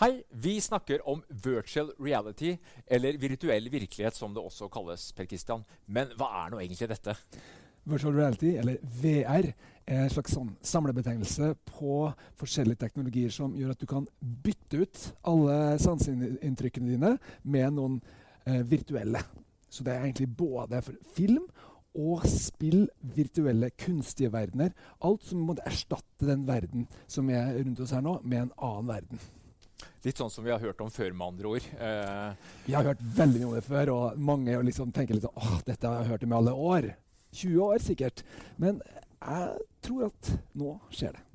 Hei, vi snakker om virtual reality, eller virtuell virkelighet som det også kalles. Per Christian. Men hva er nå egentlig dette? Virtual reality, eller VR, er en slags sånn samlebetegnelse på forskjellige teknologier som gjør at du kan bytte ut alle sanseinntrykkene dine med noen eh, virtuelle. Så det er egentlig både film og spill, virtuelle, kunstige verdener. Alt som måtte erstatte den verden som er rundt oss her nå, med en annen verden. Litt sånn som vi har hørt om før, med andre ord. Eh. Vi har hørt veldig mye om det før, og mange liksom tenker litt sånn åh, dette har jeg hørt om i alle år. 20 år sikkert. Men jeg tror at nå skjer det.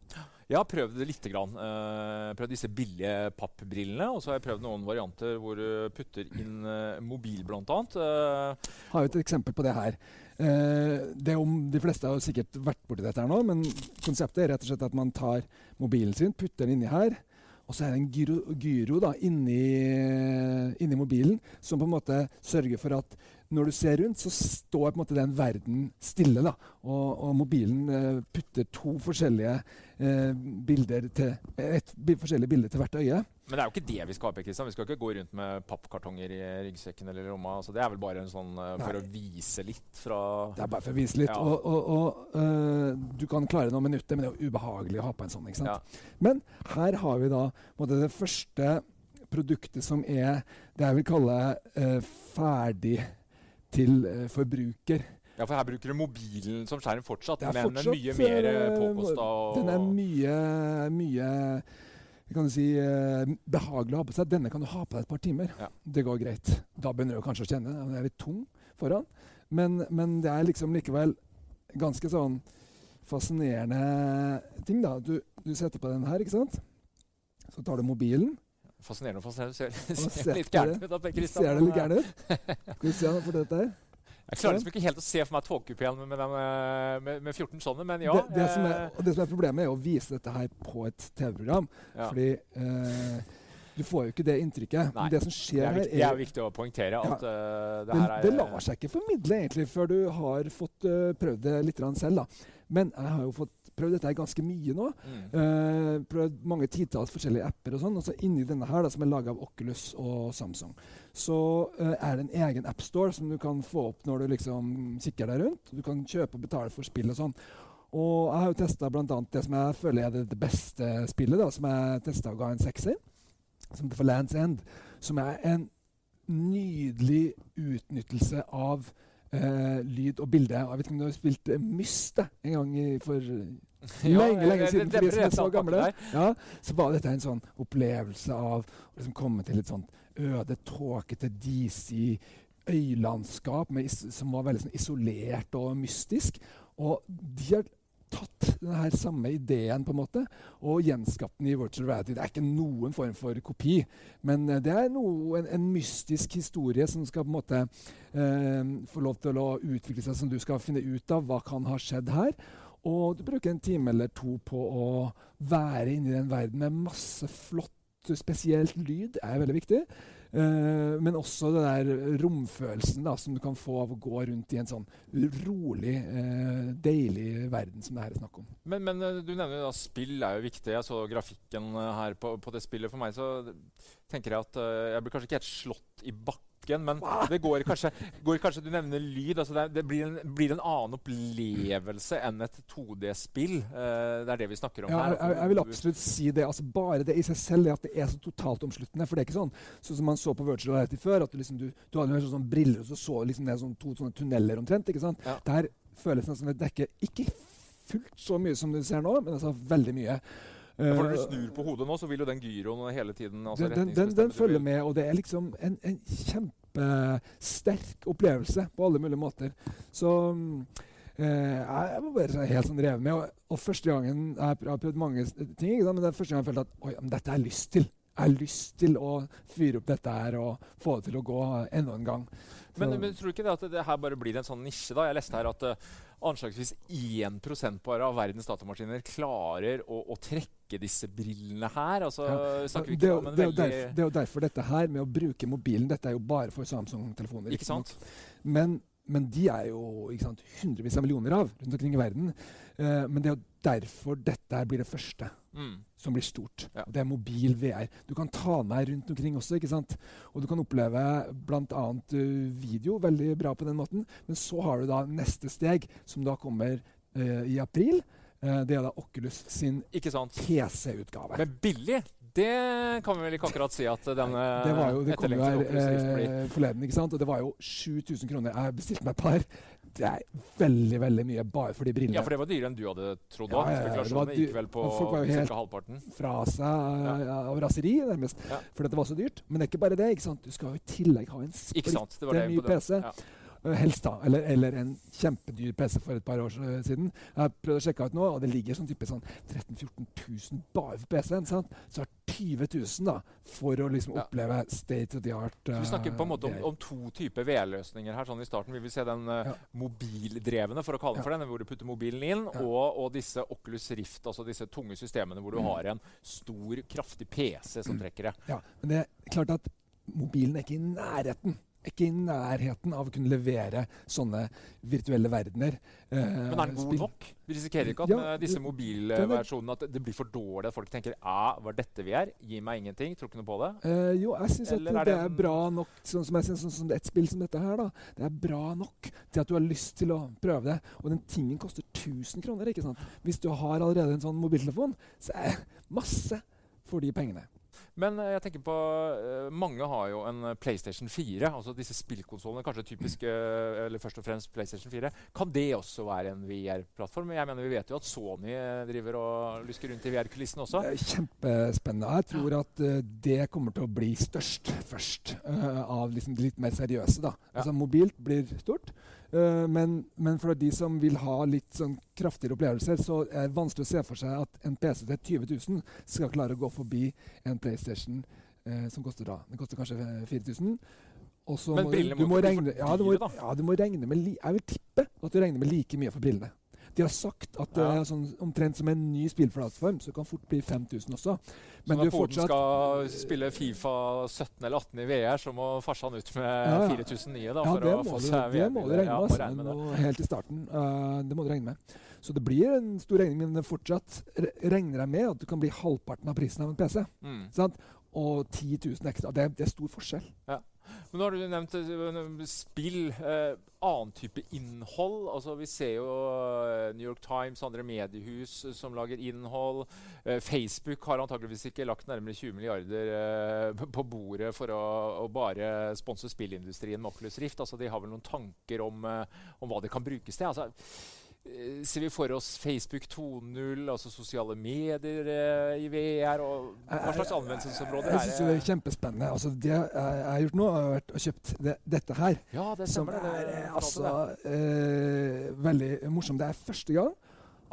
Jeg har prøvd det lite grann. Uh, prøvd disse billige pappbrillene. Og så har jeg prøvd noen varianter hvor du putter inn uh, mobil, bl.a. Uh, har jo et eksempel på det her. Uh, det om, de fleste har sikkert vært borti dette her nå, men konseptet er rett og slett at man tar mobilen sin, putter den inni her. Og så er det en gyro, gyro da, inni, inni, mobilen som på en måte sørger for at når du ser rundt, så står på en måte den verden stille. da. Og, og mobilen eh, putter to forskjellige eh, bilder til, et forskjellige bilder til hvert øye. Men det er jo ikke det vi skal ha. Kristian. Vi skal ikke gå rundt med pappkartonger i ryggsekken eller lomma. Altså, det er vel bare en sånn uh, for Nei. å vise litt fra Det er bare for å vise litt. Ja. Og, og, og uh, du kan klare noen minutter, men det er jo ubehagelig å ha på en sånn. ikke sant? Ja. Men her har vi da måte, det første produktet som er det jeg vil kalle uh, ferdig til forbruker. Ja, for her bruker du mobilen som skjerm fortsatt, men fortsatt, mye mer påkosta. Den er mye, mye kan du si, eh, behagelig å ha på seg. Denne kan du ha på deg et par timer. Ja. Det går greit. Da begynner du kanskje å kjenne den er litt tung foran. Men, men, det er liksom likevel ganske sånn fascinerende ting, da. Du, du, setter på den her, ikke sant? Så tar du mobilen. Fascinerende og fascinerende. Ser, ser litt gæren ut. Ser det litt gæren ut? Skal vi se for dette her. Jeg klarer liksom ikke helt å se for meg togkupeen med, med, med, med, 14 sånne, men ja. Det, det, som er, det, som er, problemet, er å vise dette her på et TV-program. Ja. Fordi eh, du får jo ikke det inntrykket. Nei, det som skjer her, er, det er viktig å poengtere. Ja, at uh, det, her er Det lar seg ikke formidle egentlig før du har fått uh, prøvd det litt selv. Da. Men jeg har jo fått prøvd dette ganske mye nå. Mm. Uh, prøvd mange titalls forskjellige apper og sånn. Og så inni denne her, da, som er laga av Oculus og Samsung, så uh, er det en egen appstore som du kan få opp når du liksom kikker deg rundt. Du kan kjøpe og betale for spill og sånn. Og jeg har jo testa bl.a. det som jeg føler er det, beste spillet, da, som jeg testa og ga en sekser, som heter for Lands End. Som er en nydelig utnyttelse av Uh, lyd og bilde. Jeg vet ikke om du har spilt uh, Myst en gang i, for uh, lenge lenge siden. for de som er så gamle. Ja, så var dette en sånn opplevelse av å liksom komme til et sånt øde, tåkete, disig øylandskap med, som var veldig sånn isolert og mystisk. Og de har tatt denne samme ideen på en måte og gjenskapt den i virtual reality. Det er ikke noen form for kopi, men eh, det er noe, en, en, mystisk historie som skal på en måte eh, få lov til å utvikle seg, som du skal finne ut av hva kan ha skjedd her. Og du bruker en time eller to på å være inni den verden med masse flott, spesielt lyd. er veldig viktig. Uh, men også det der romfølelsen da, som du kan få av å gå rundt i en sånn rolig, uh, deilig verden som det her er snakk om. Men, men uh, du nevner da spill er jo viktig. Jeg så grafikken her på, på, det spillet. For meg så tenker jeg at jeg blir kanskje ikke helt slått i bakken musikken, men det går kanskje, går kanskje Du nevner lyd. Altså det, det blir, en, blir, en, annen opplevelse enn et 2D-spill. Uh, det er det vi snakker om ja, her. Jeg, jeg, vil absolutt si det. Altså bare det i seg selv er at det er så totalt omsluttende. For det er ikke sånn sånn som man så på virtual reality før. at Du, liksom, du, du hadde sånn, sånn briller, og så så liksom ned sånn, to sånne tunneler omtrent. ikke sant? Ja. Det her føles nesten som det dekker ikke fullt så mye som du ser nå, men altså veldig mye. Ja, for Når du snur på hodet nå, så vil jo den gyroen hele tiden altså Den, den, den følger med, og det er liksom en, en kjempesterk opplevelse på alle mulige måter. Så eh, jeg var bare helt sånn revet med. Og, og, første gangen Jeg har prøvd mange ting, men det er første gang jeg følte at oi, men dette har jeg lyst til. Jeg har lyst til å fyre opp dette her og få det til å gå enda en gang. Men, men, tror du ikke det at det her bare blir en sånn nisje? da? Jeg leste her at uh, anslagsvis 1 bare av verdens datamaskiner klarer å, å, trekke disse brillene her. Altså, ja. det, det, er veldig... derfor, det, er jo derfor dette her med å bruke mobilen Dette er jo bare for Samsung-telefoner. Ikke sant? Men men de er jo sant, hundrevis av millioner av rundt omkring i verden. Uh, men det er jo derfor dette blir det første mm. som blir stort. Ja. Det er mobil VR. Du kan ta med rundt omkring også. ikke sant? Og du kan oppleve bl.a. Uh, video veldig bra på den måten. Men så har du da neste steg, som da kommer uh, i april. Uh, det er da Oculus sin PC-utgave. Men billig! Det kan vi vel ikke akkurat si at denne Det var jo, det kom jo her eh, forleden, ikke sant? og det var jo 7000 kroner. Jeg bestilte meg et par. Det er veldig veldig mye bare for de brillene. Ja, For det var dyrere enn du hadde trodd? Ja, ja, ja, Spekulasjonene gikk vel på ca. halvparten? Fra seg ja. av raseri, nærmest. Ja. Fordi det var så dyrt. Men det er ikke bare det. ikke sant? Du skal jo i tillegg ha en splitter ny PC. Ja. Eh, helst, da. Eller, eller, en kjempedyr PC for et par år siden. Jeg har prøvd å sjekke ut nå, og det ligger sånn type sånn 13 000-14 000 bare for PC-en. Så har 20 000 da, for å liksom ja. oppleve state of the art. Uh, vi snakker på en måte om, om to typer VR-løsninger her. sånn i starten. Vi vil se den uh, ja. mobildrevne, for å kalle den for den, hvor du putter mobilen inn, og, og, disse Oculus Rift, altså disse tunge systemene hvor du mm. har en stor, kraftig PC som mm. trekker det. Ja, men det er klart at mobilen er ikke i nærheten ikke i nærheten av å kunne levere sånne virtuelle verdener. Eh, Men er den god nok? Vi risikerer ikke at ja, med disse mobilversjonene at det blir for dårlig? At folk tenker hva var dette vi er? Gi meg ingenting. Tror ikke noe på det? Eh, jo, jeg syns at det er bra nok, sånn som jeg synes, sånn sånn et spill som dette her. da, Det er bra nok til at du har lyst til å prøve det. Og den tingen koster 1000 kroner. ikke sant? Hvis du har allerede en sånn mobiltelefon, så er det masse for de pengene. Men eh, jeg tenker på uh, mange har jo en eh, PlayStation 4. altså Disse spillkonsollene, kanskje typisk eller først og fremst PlayStation 4. Kan det også være en VR-plattform? Jeg mener Vi vet jo at Sony driver og lusker rundt i VR-kulissene også. Kjempespennende. Jeg tror at det kommer til å bli størst først av liksom de litt mer seriøse. da. Ja. Altså Mobilt blir stort. Uh, men, men, for de som vil ha litt sånn kraftigere opplevelser, så er det vanskelig å se for seg at en PC til 20 000 skal klare å gå forbi en PlayStation uh, som koster da. Den koster kanskje 4000. men brillene må, må, ikke bli for dyre, da? Ja, du må regne med Jeg vil tippe at du regner med like mye for brillene. De har sagt at det er sånn, omtrent som en ny spillplattform, så det kan fort bli 5000 også. Men så når Poden skal spille Fifa 17 eller 18 i VR, så må farsan ut med ja, ja. 4000 nye da, for ja, å få seg VR. Det må du regne med. Altså, nå, helt i starten. Uh, det må du regne med. Så det blir en stor regning, men fortsatt regner jeg med at du kan bli halvparten av prisen av en PC. Mm. Og 10 000 ekstra. Det, det er stor forskjell. Ja. Men nå har du nevnt uh, spill. Eh, annen type innhold. Altså, vi ser jo uh, New York Times, andre mediehus som lager innhold. Facebook har antakeligvis ikke lagt nærmere 20 milliarder på bordet for å, å bare sponse spillindustrien med Oculus Rift. Altså, de har vel noen tanker om, om hva det kan brukes til. Altså, Eh, ser vi for oss Facebook 2.0, altså sosiale medier eh, i VR? og Hva slags anvendelsesområder er det? Jeg synes det er kjempespennende. Altså, det jeg har gjort nå, har vært å kjøpt det, dette her. Ja, det stemmer. Som er, det, altså, eh, veldig morsomt. Det er første gang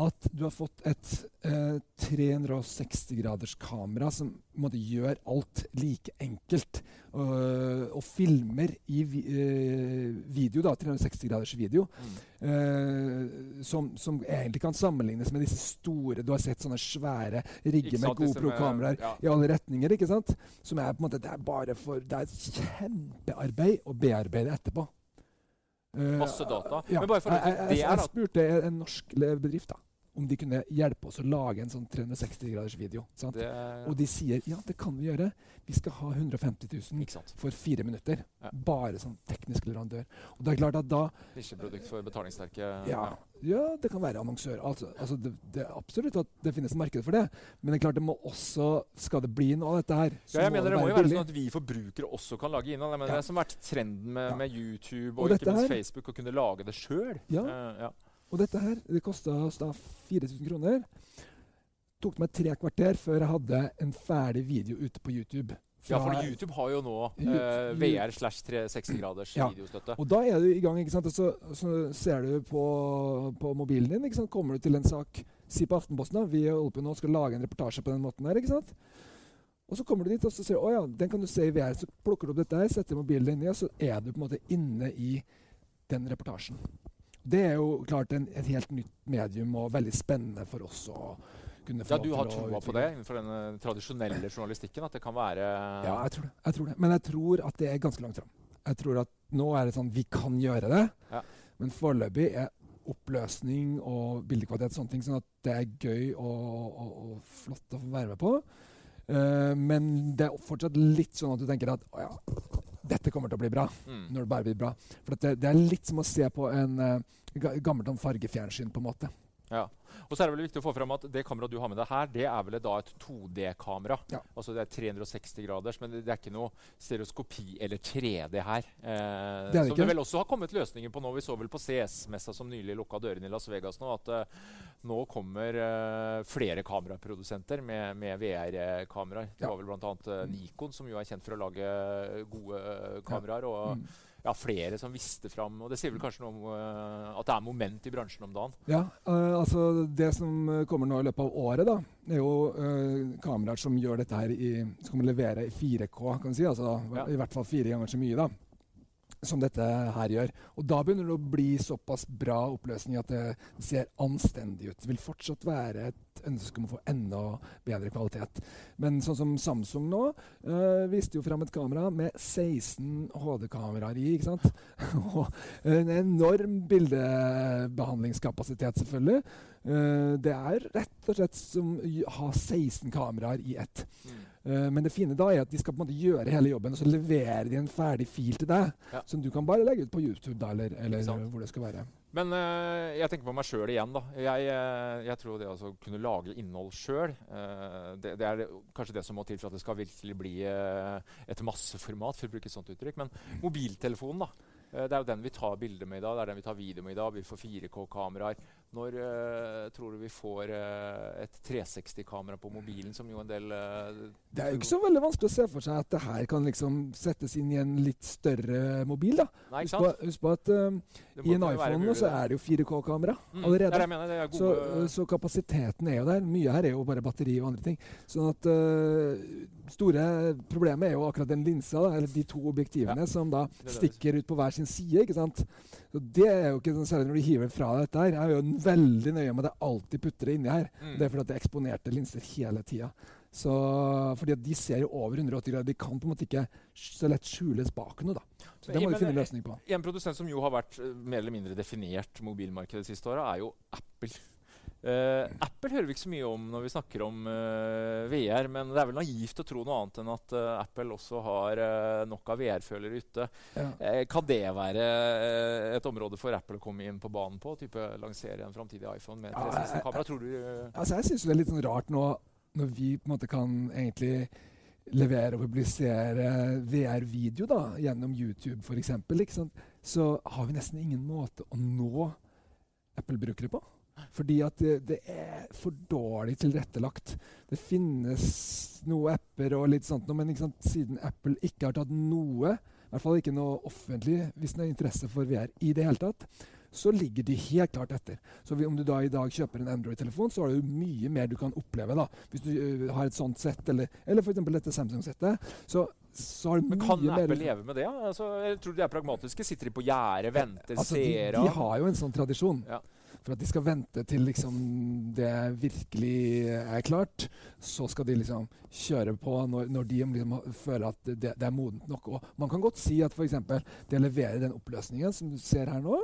at du har fått et eh, 360-graders kamera som måte, gjør alt like enkelt. Uh, og filmer i vi, uh, video, da, 360-graders video, mm. uh, som, som, egentlig kan sammenlignes med disse store Du har sett sånne svære rigger med GoPro-kameraer ja. i alle retninger. ikke sant? Som er på en måte, Det er bare for, det er kjempearbeid å bearbeide etterpå. Masse data. Ja. Men bare for jeg, jeg, jeg, jeg spurte en norsk bedrift da, om de kunne hjelpe oss å lage en sånn 360-graders video. Det, og de sier ja, det kan vi gjøre. Vi skal ha 150 000 for fire minutter. Ja. Bare sånn teknisk leverandør. Og det er klart at da Nisjeprodukt for betalingssterke ja, ja, det kan være annonsør. Altså, altså det, det, er absolutt at det finnes marked for det. Men det er klart det må også Skal det bli noe av dette her, ja, jeg mener det, må jo være sånn at vi forbrukere også kan lage innhold. Det er som har vært trenden med, med YouTube og, og ikke minst Facebook, å kunne lage det sjøl. Ja. Uh. Og dette her det kosta oss da 4000 kroner. Tok meg tre kvarter før jeg hadde en ferdig video ute på YouTube. ja, for YouTube har jo nå uh, VR slash 360 graders ja. videostøtte. Og da er du i gang. ikke sant? Og så, så ser du på, på, mobilen din. ikke sant? Kommer du til en sak Si på Aftenposten da, vi holder på nå skal lage en reportasje på den måten her. ikke sant? Og så kommer du dit og så sier du, å ja, den kan du se i VR. Så plukker du opp dette her, setter mobilen din i, og så er du på en måte inne i den reportasjen. Det er jo klart en, et helt nytt medium og veldig spennende for oss å kunne få Ja, Du har troa på det innenfor den eh, tradisjonelle journalistikken? At det kan være Ja, jeg tror det. jeg tror det. Men jeg tror at det er ganske langt fram. Jeg tror at nå er det sånn Vi kan gjøre det. Ja. Men foreløpig er oppløsning og bildekvalitet sånne ting sånn at det er gøy og, og, og flott å få være med på. Uh, men det er fortsatt litt sånn at du tenker at å ja, dette kommer til å bli bra. Mm. Når det bare blir bra. For det, det, er litt som å se på en uh, gammelt fargefjernsyn, på en måte. Ja. Og så er det vel viktig å få fram at Det kameraet du har med deg her, det er vel da et 2D-kamera. Ja. Altså Det er 360 graders, men det er ikke noe stereoskopi eller 3D her. Eh, det som det vel også har kommet løsninger på nå. Vi så vel på CS-messa som nylig lukka dørene i Las Vegas nå, at eh, nå kommer eh, flere kameraprodusenter med, med VR-kameraer. Det ja. var vel bl.a. Uh, Nikon, som jo er kjent for å lage gode kameraer. og mm ja, flere som visste fram. Og det sier vel kanskje noe om uh, at det er moment i bransjen om dagen? Ja, uh, altså det som kommer nå i løpet av året, da, er jo uh, kameraer som gjør dette her i, som kan levere i 4K, kan vi si. Altså ja. i hvert fall fire ganger så mye, da som dette her gjør. Og da begynner det å bli såpass bra oppløsning at det ser anstendig ut. Det vil fortsatt være et ønske om å få enda bedre kvalitet. Men sånn som Samsung nå øh, viste jo fram et kamera med 16 HD-kameraer i. ikke sant? og en enorm bildebehandlingskapasitet, selvfølgelig. Uh, det er rett og slett som å ha 16 kameraer i ett. Mm. Uh, men det fine da er at de skal på en måte gjøre hele jobben, og så leverer de en ferdig fil til deg. Ja. Som du kan bare legge ut på YouTube da, eller, eller hvor det skal være. Men uh, jeg tenker på meg sjøl igjen. da. Jeg, jeg, tror det å kunne lage innhold sjøl, det, det, er kanskje det som må til for at det skal virkelig bli et masseformat, for å bruke et sånt uttrykk. Men mobiltelefonen, da. Det er jo den vi tar bilder med i dag, det er den vi tar video med i dag. Vi får 4K-kameraer. Når uh, tror du vi får uh, et 360-kamera på mobilen, som jo en del uh, Det er jo ikke så veldig vanskelig å se for seg at det her kan liksom settes inn i en litt større mobil. da. Nei, husk, på, husk, på, at i en iPhone så er det jo 4K-kamera mm, allerede. Mener, så, så, kapasiteten er jo der. Mye her er jo bare batteri og andre ting. Sånn at store problemet er jo akkurat den linsa, da, eller de to objektivene, ja. som da stikker ut på hver sin side. ikke sant? Så Det er jo ikke sånn særlig når du hiver fra dette her. Er jo veldig nøye med at jeg alltid putter det inni her. Mm. Det er fordi at er eksponerte linser hele tida. Så, fordi at de ser jo over 180 grader. De kan på en måte ikke så lett skjules bak noe. da. Så Det må vi finne en løsning på. En produsent som jo har vært uh, mer eller mindre definert mobilmarkedet de siste åra, er jo Apple. Uh, Apple hører vi ikke så mye om når vi snakker om uh, VR, men det er vel naivt å tro noe annet enn at uh, Apple også har nok av VR-følere ute. Ja. kan det være et område for Apple å komme inn på banen på? Type Lansere en framtidig iPhone med 360-kamera? tror du altså Jeg syns det er litt sånn rart nå når vi på en måte kan egentlig levere og publisere VR-video da, gjennom YouTube f.eks., så har vi nesten ingen måte å nå Apple-brukere på. Fordi at det, det, er for dårlig tilrettelagt. Det finnes noen apper og litt sånt, men siden Apple ikke har tatt noe, i hvert fall ikke noe offentlig, hvis det er interesse for VR i det hele tatt, så ligger de helt klart etter. Så om du da i dag kjøper en Android-telefon, så har du mye mer du kan oppleve. da. Hvis du uh, har et sånt sett, eller, eller f.eks. dette Samsung-settet. så så har Men kan Apple leve med det? Altså, jeg tror de er pragmatiske. Sitter de på gjerdet, venter, altså, ser? De, de, har jo en sånn tradisjon. Ja. For at de skal vente til liksom det virkelig er klart. Så skal de liksom kjøre på når, når de liksom føler at det, det, er modent nok. Og man kan godt si at f.eks. det å levere den oppløsningen som du ser her nå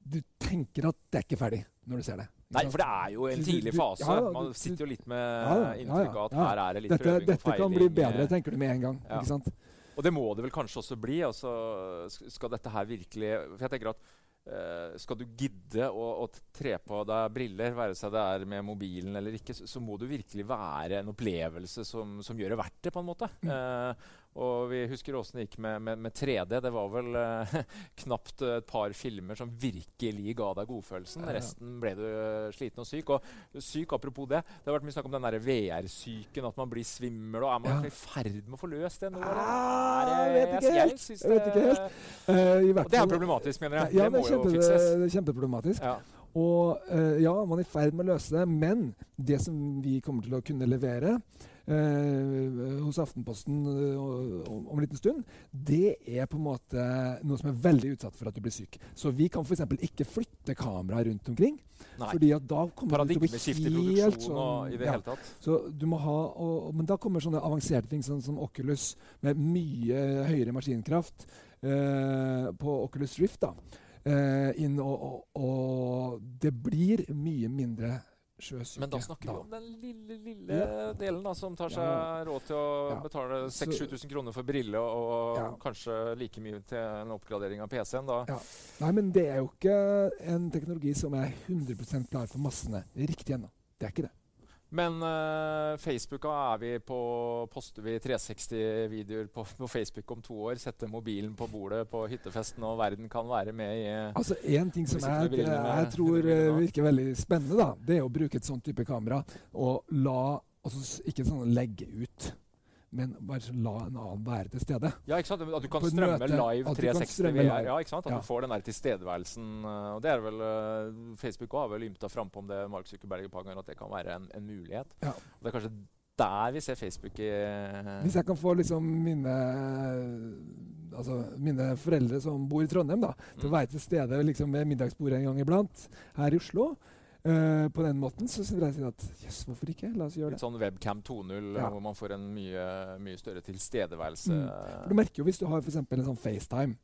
Du tenker at det er ikke ferdig når du ser det. Nei, for det er jo en tidlig fase. Ja, Man sitter jo litt med ja, inntrykk av at her er det litt dette, prøving og feiling. Dette kan bli bedre, tenker du med en gang. ikke sant? Og det må det vel kanskje også bli. altså Skal dette her virkelig For jeg tenker at Uh, skal du gidde å, å, tre på deg briller, være seg det er med mobilen eller ikke, så, så må du virkelig være en opplevelse som, som, gjør det verdt det. på en måte. Uh, og vi husker åssen det gikk med, med, med, 3D. Det var vel eh, knapt et par filmer som virkelig ga deg godfølelsen. Ja, ja. Resten ble du sliten og syk. Og syk, apropos det, det har vært mye snakk om den VR-syken, at man blir svimmel. og Er man ja. i ferd med å få løst det nå? Ah, jeg vet ikke helt. Jeg, jeg vet ikke helt. Uh, og det er problematisk, mener jeg. Ja, det, må det kjempe, jo fikses. Det er kjempeproblematisk. Ja. Og uh, ja, man er i ferd med å løse det, men det som vi kommer til å kunne levere, eh, hos Aftenposten eh, om, om en liten stund, det er på en måte noe som er veldig utsatt for at du blir syk. Så vi kan f.eks. ikke flytte kameraet rundt omkring. Nei. fordi at da kommer det til å bli helt sånn, og i det ja. hele tatt. Så du må ha, og, men da kommer sånne avanserte ting sånn som Oculus med mye høyere maskinkraft eh, på Oculus Rift. da, eh, inn, og, og, og det blir mye mindre sjøsyke. Men da snakker vi om den lille lille Ja. delen da, som tar seg Ja. råd til å Ja. betale Så- 6000-7000 kroner for brille og, kanskje like mye til en oppgradering av PC-en. da. Ja. Nei, men det er jo ikke en teknologi som er 100 klar for massene riktig ennå. Det er ikke det. Men uh, Facebook da er vi på Poster vi 360-videoer på, på Facebook om to år? Setter mobilen på bordet på hyttefesten, og verden kan være med i Altså, En ting som jeg, med- jeg tror eh, brillene da. virker veldig spennende, da, det er å bruke et sånt type kamera og la altså, Ikke sånn legge ut, men bare la en annen være til stede. Ja, ikke sant? At du kan strømme møte, live at du kan 360 strømme live. Ja, ikke sant? At Ja. du får den der tilstedeværelsen. eh, og det er vel eh, Facebook også har vel ymta frampå om det Mark Zuckerberg et par ganger, at det kan være en, en mulighet. Ja. Og det er kanskje der vi ser Facebook i eh, Hvis jeg kan få liksom mine, altså mine foreldre som bor i Trondheim, da, til å Mm. være til stede liksom, ved middagsbordet en gang iblant her i Oslo eh, på den måten, så vil jeg si at jøss, hvorfor ikke? La oss gjøre Litt det. sånn Webcam 2.0, Ja. hvor man får en mye, mye større tilstedeværelse. Mm. Du merker jo hvis du har for eksempel en sånn FaceTime,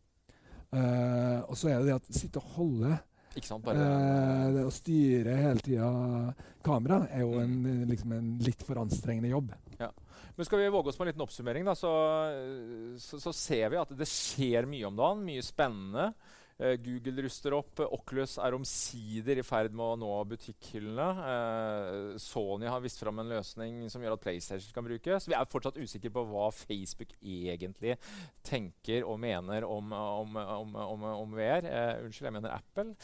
uh, og så er det det at sitte og holde Ikke sant? Bare eh, det å styre hele tida kamera er jo en, Mm. liksom en litt for anstrengende jobb. Men skal vi våge oss på en liten oppsummering, da, så, så, så ser vi at det skjer mye om dagen. Mye spennende. Eh, Google ruster opp. Oculus er omsider i ferd med å nå butikkhyllene. Eh, Sony har vist fram en løsning som gjør at PlayStation kan brukes. Vi er fortsatt usikre på hva Facebook egentlig tenker og mener om, om, om, om, VR. Eh, unnskyld, jeg mener Apple.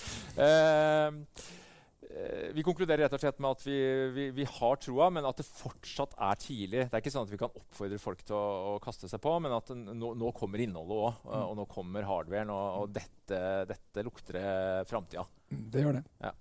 Eh, vi konkluderer rett og slett med at vi, vi, vi har troa, men at det fortsatt er tidlig. Det er ikke sånn at vi kan oppfordre folk til å, å kaste seg på, men at nå, nå kommer innholdet òg. Og nå kommer hardwaren, og, og dette, dette lukter framtida. Det gjør det. Ja.